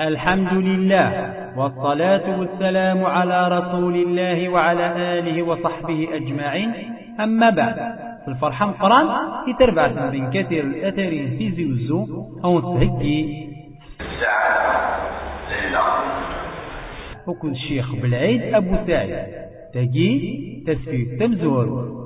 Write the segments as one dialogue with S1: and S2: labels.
S1: الحمد لله والصلاة والسلام على رسول الله وعلى آله وصحبه أجمعين. أما بعد الفرحة مقران يتربع من كثير الأثرين في زيوزو أو تهكي وكل الشيخ بالعيد أبو سعيد. تجي تسفيق تمزور.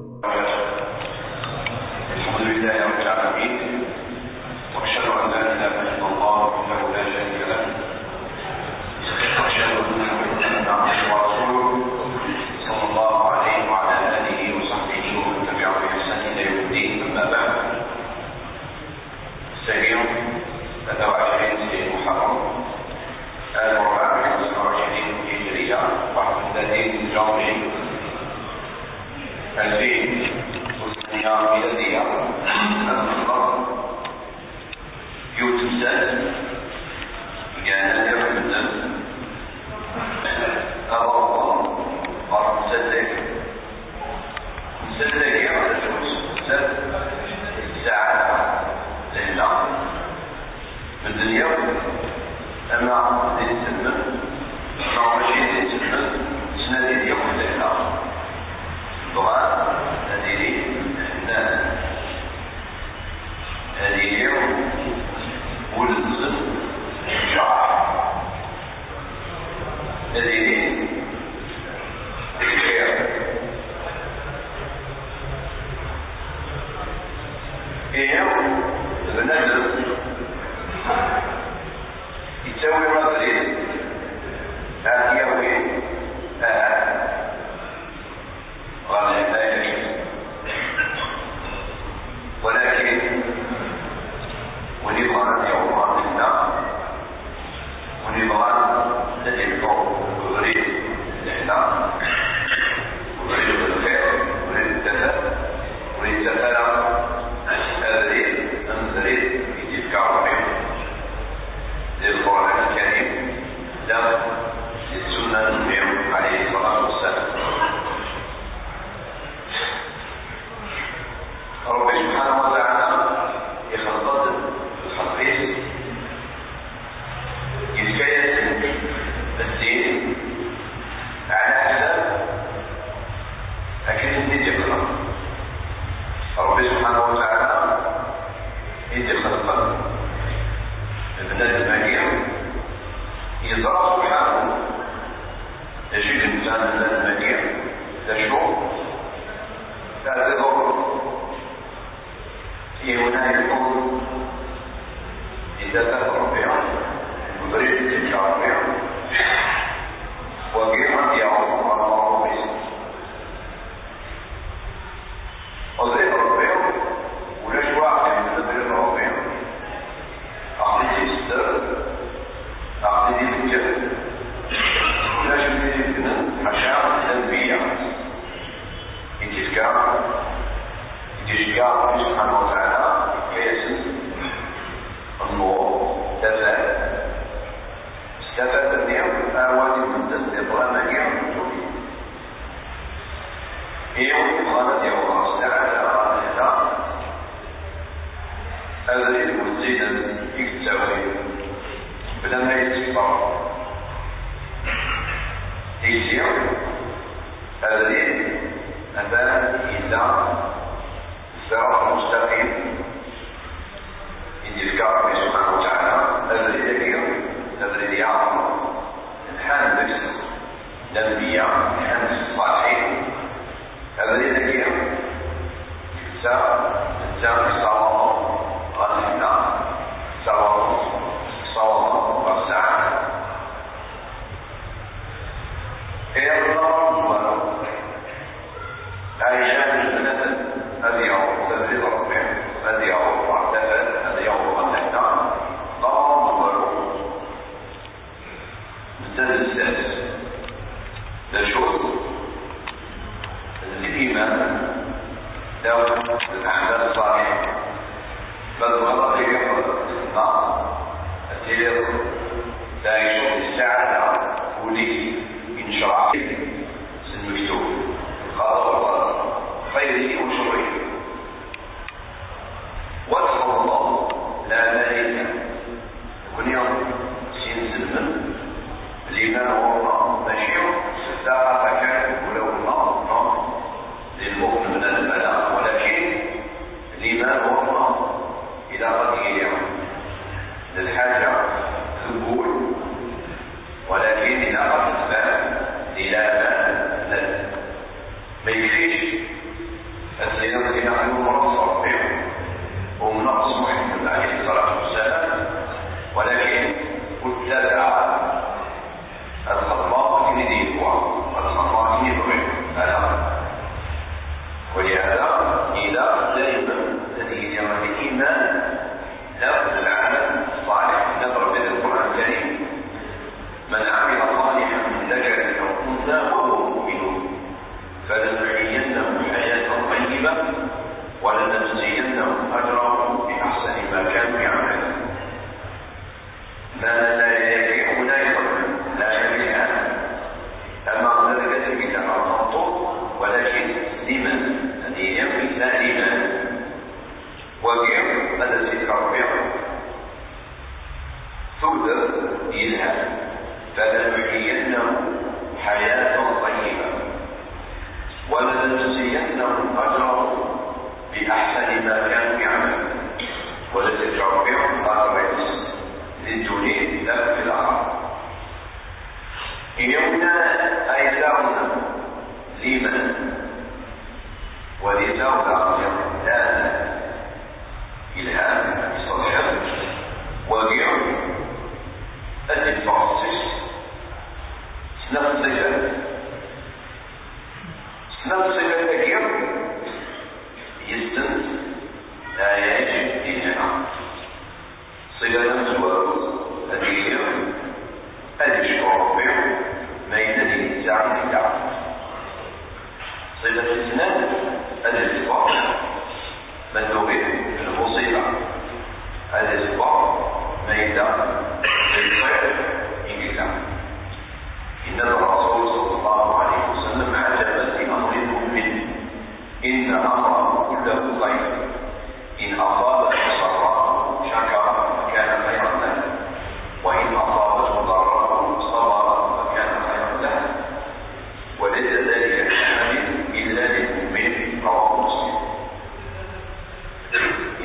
S1: part of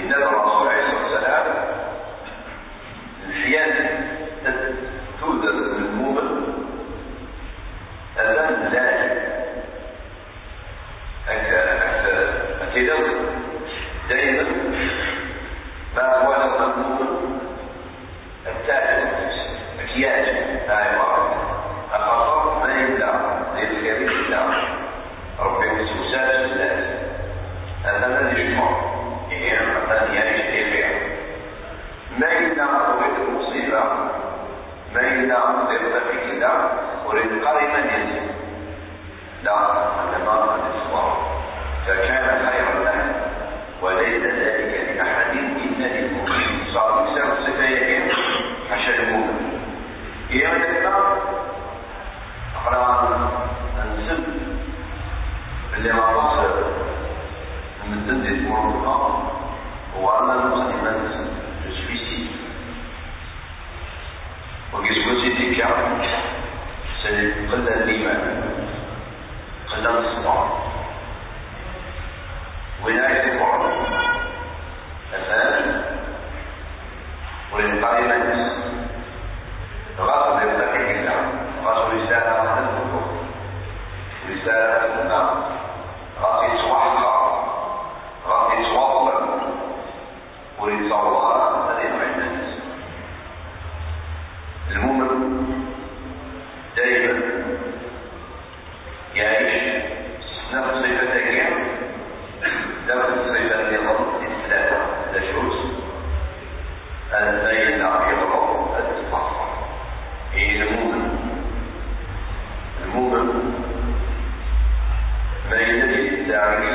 S1: never the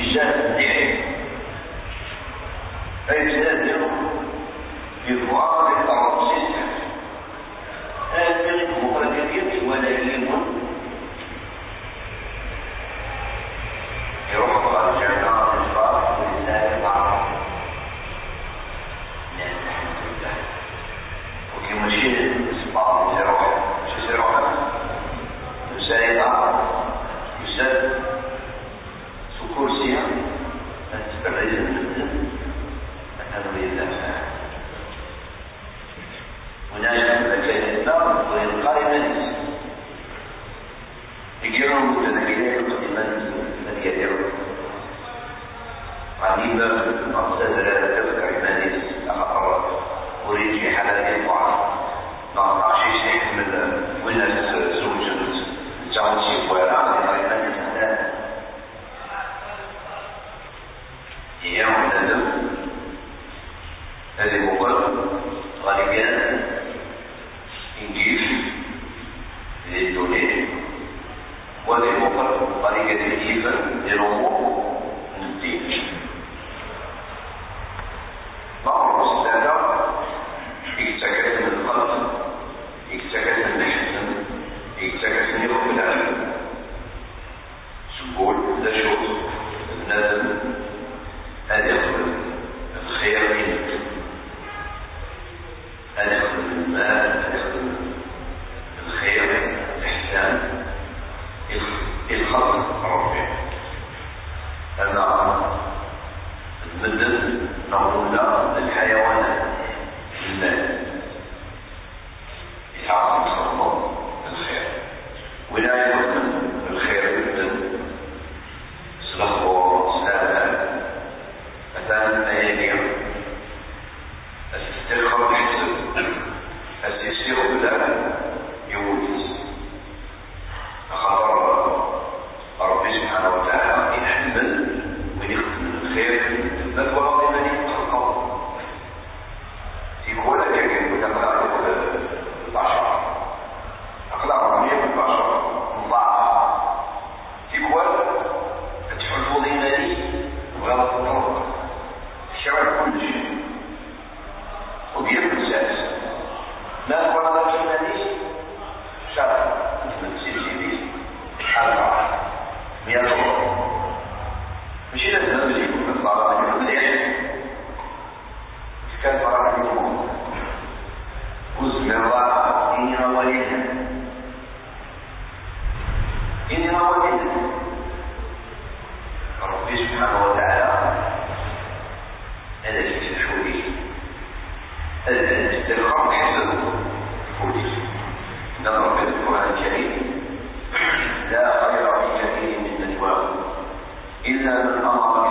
S1: بجد أي بجد إلا من أمر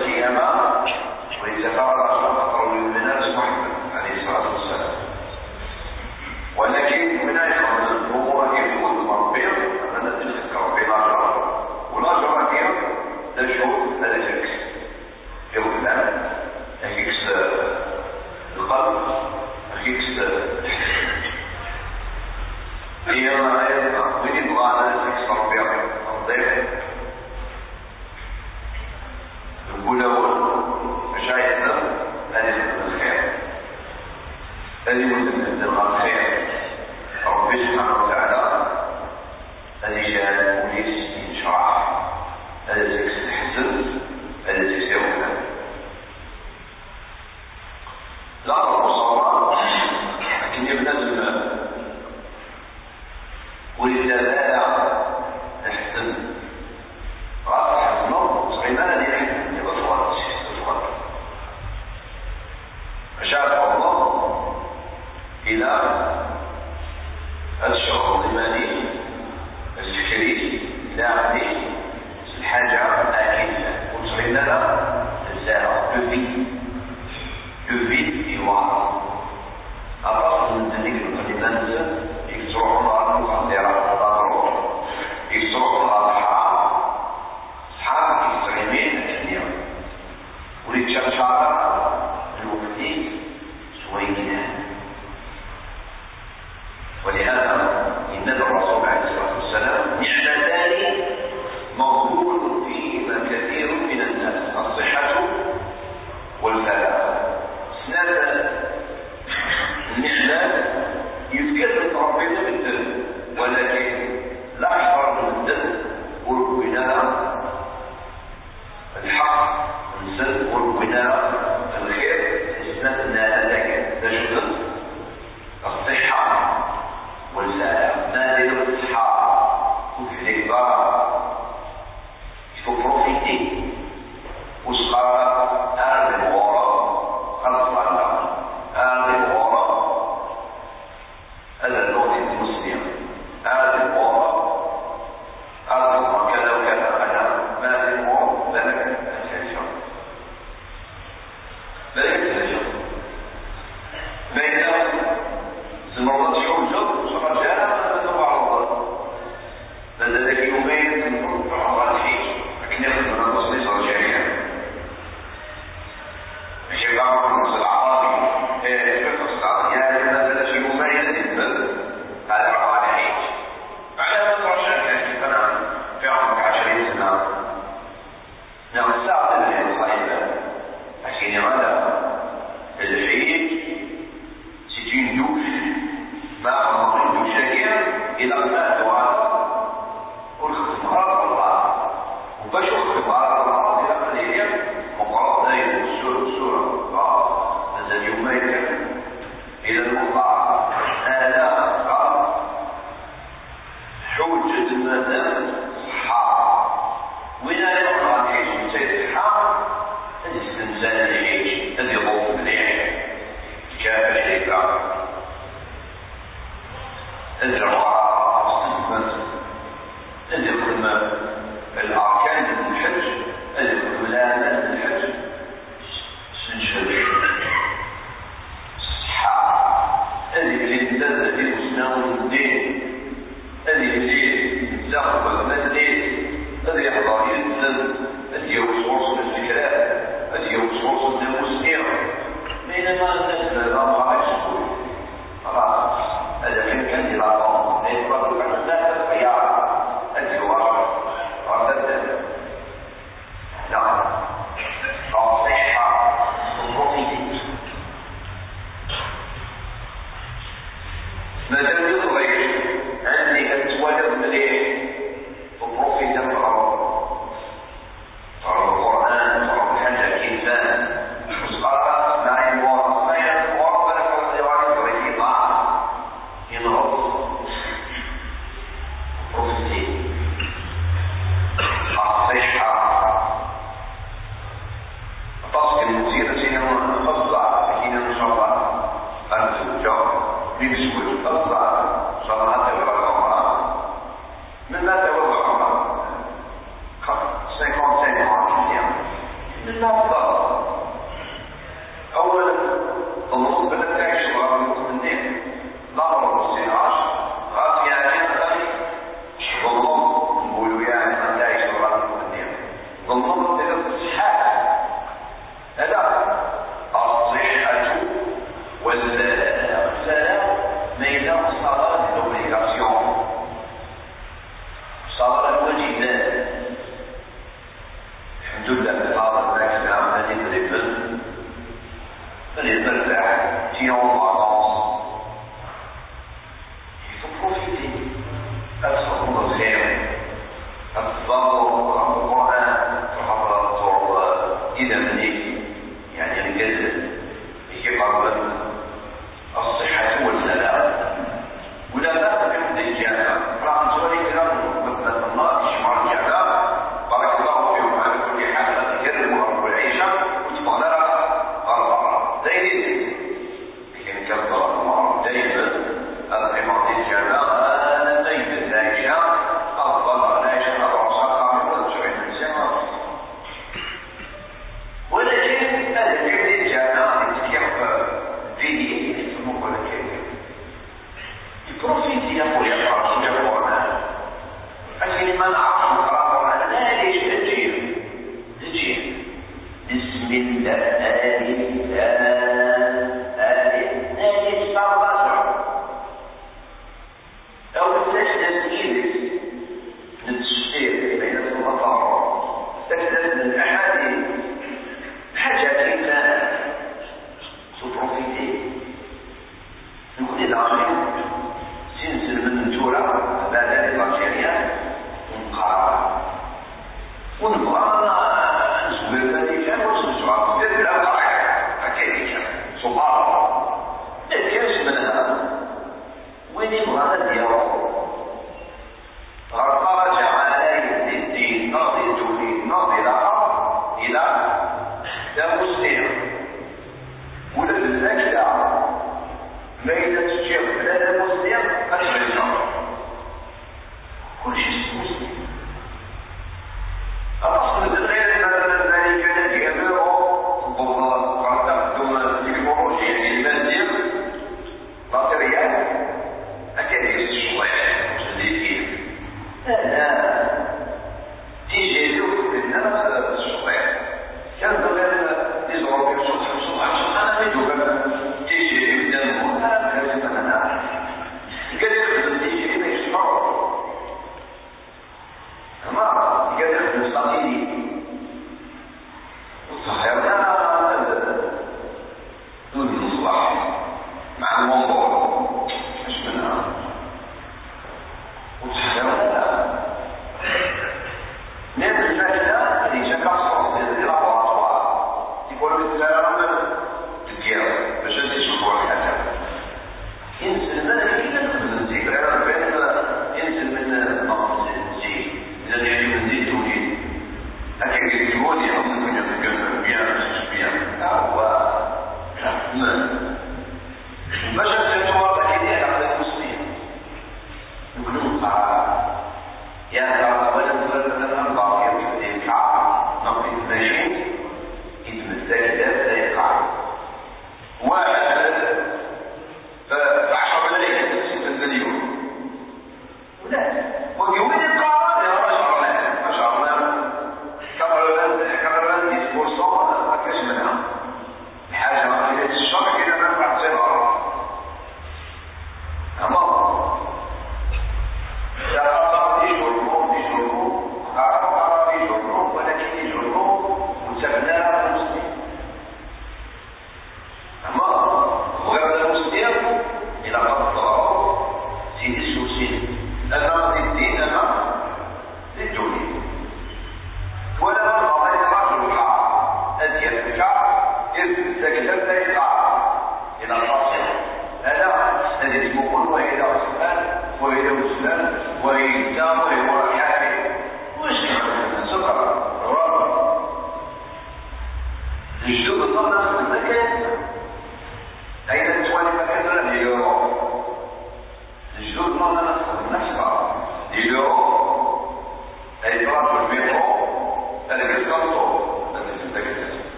S1: يوم القيامة ويتفرج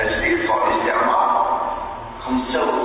S1: السلطة والاستعمار 95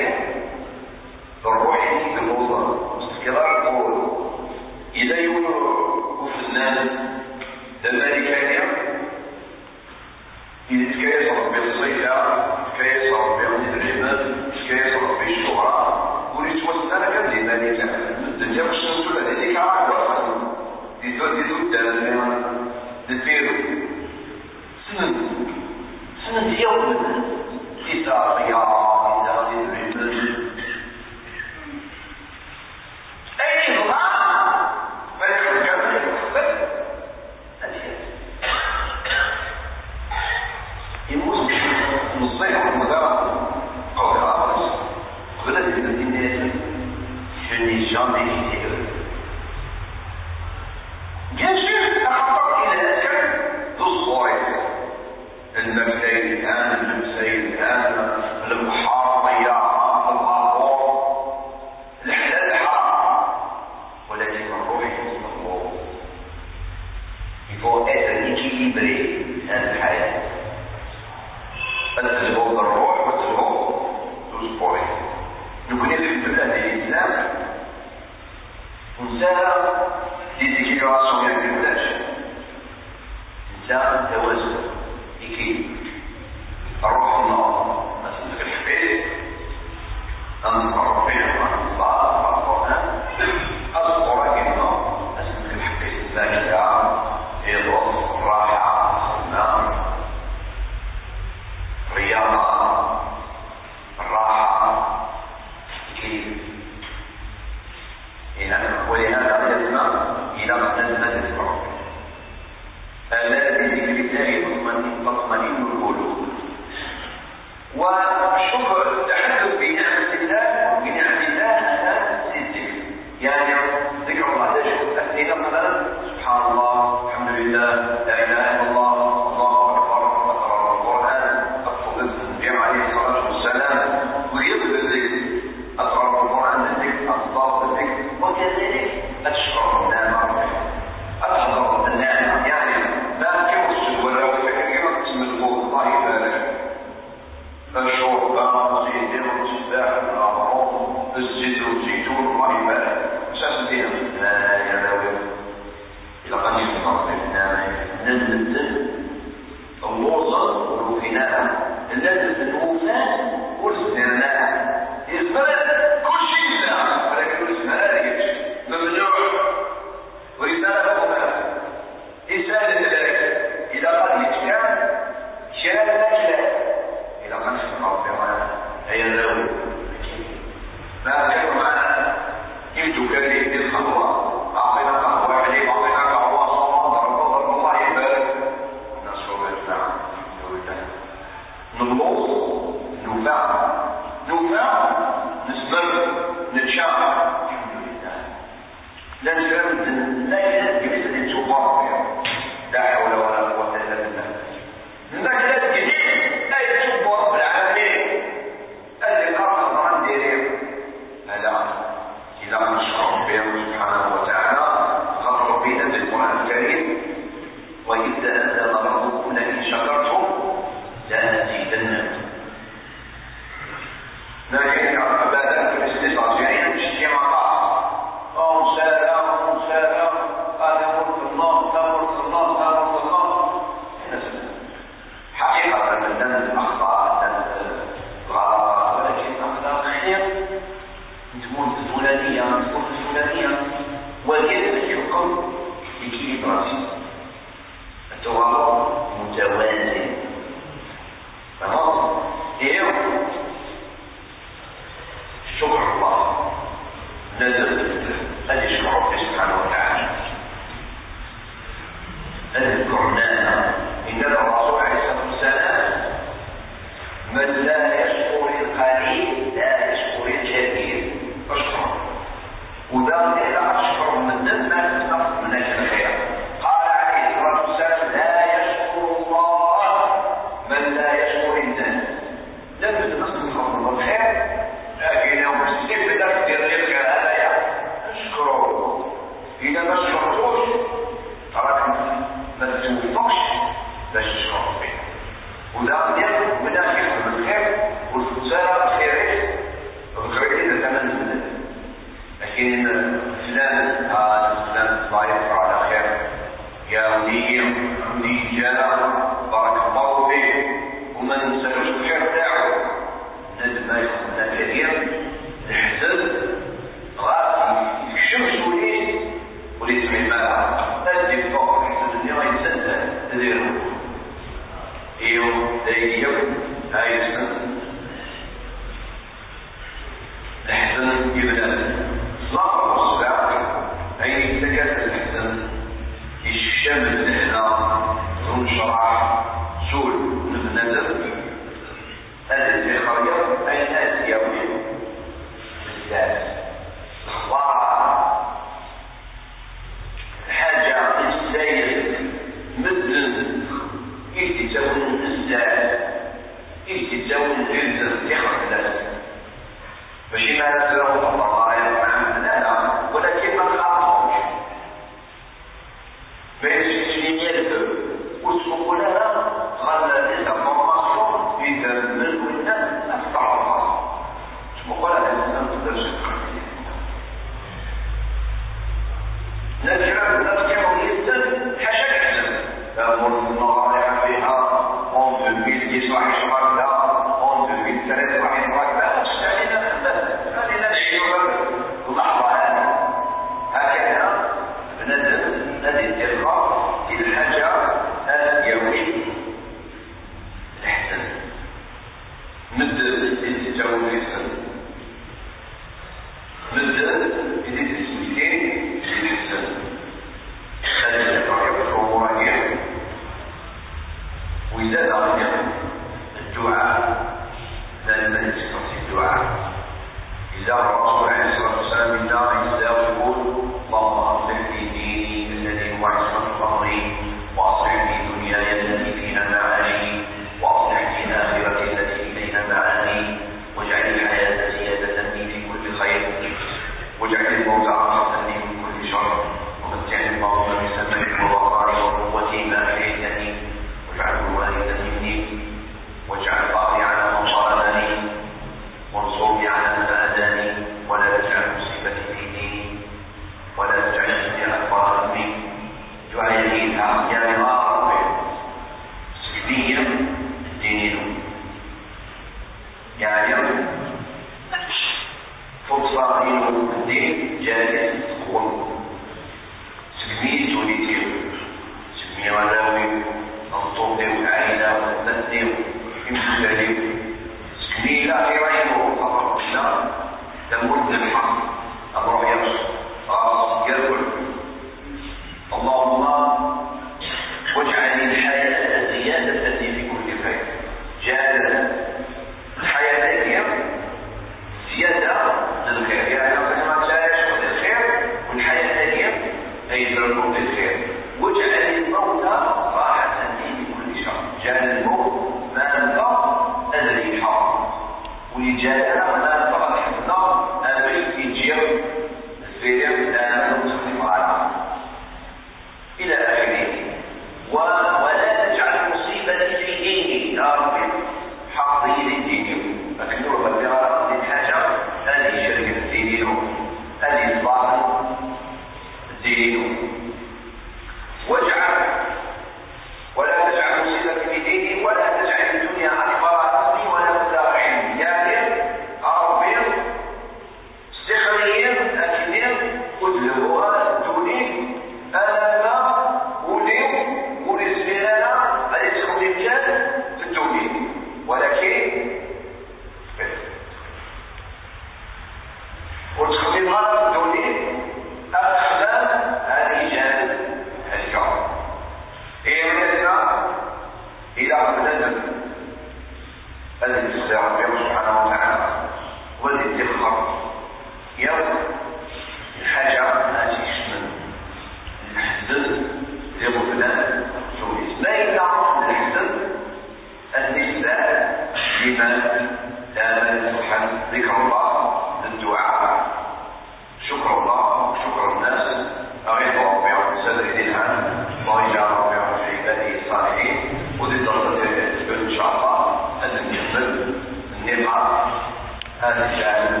S1: Tá aniversário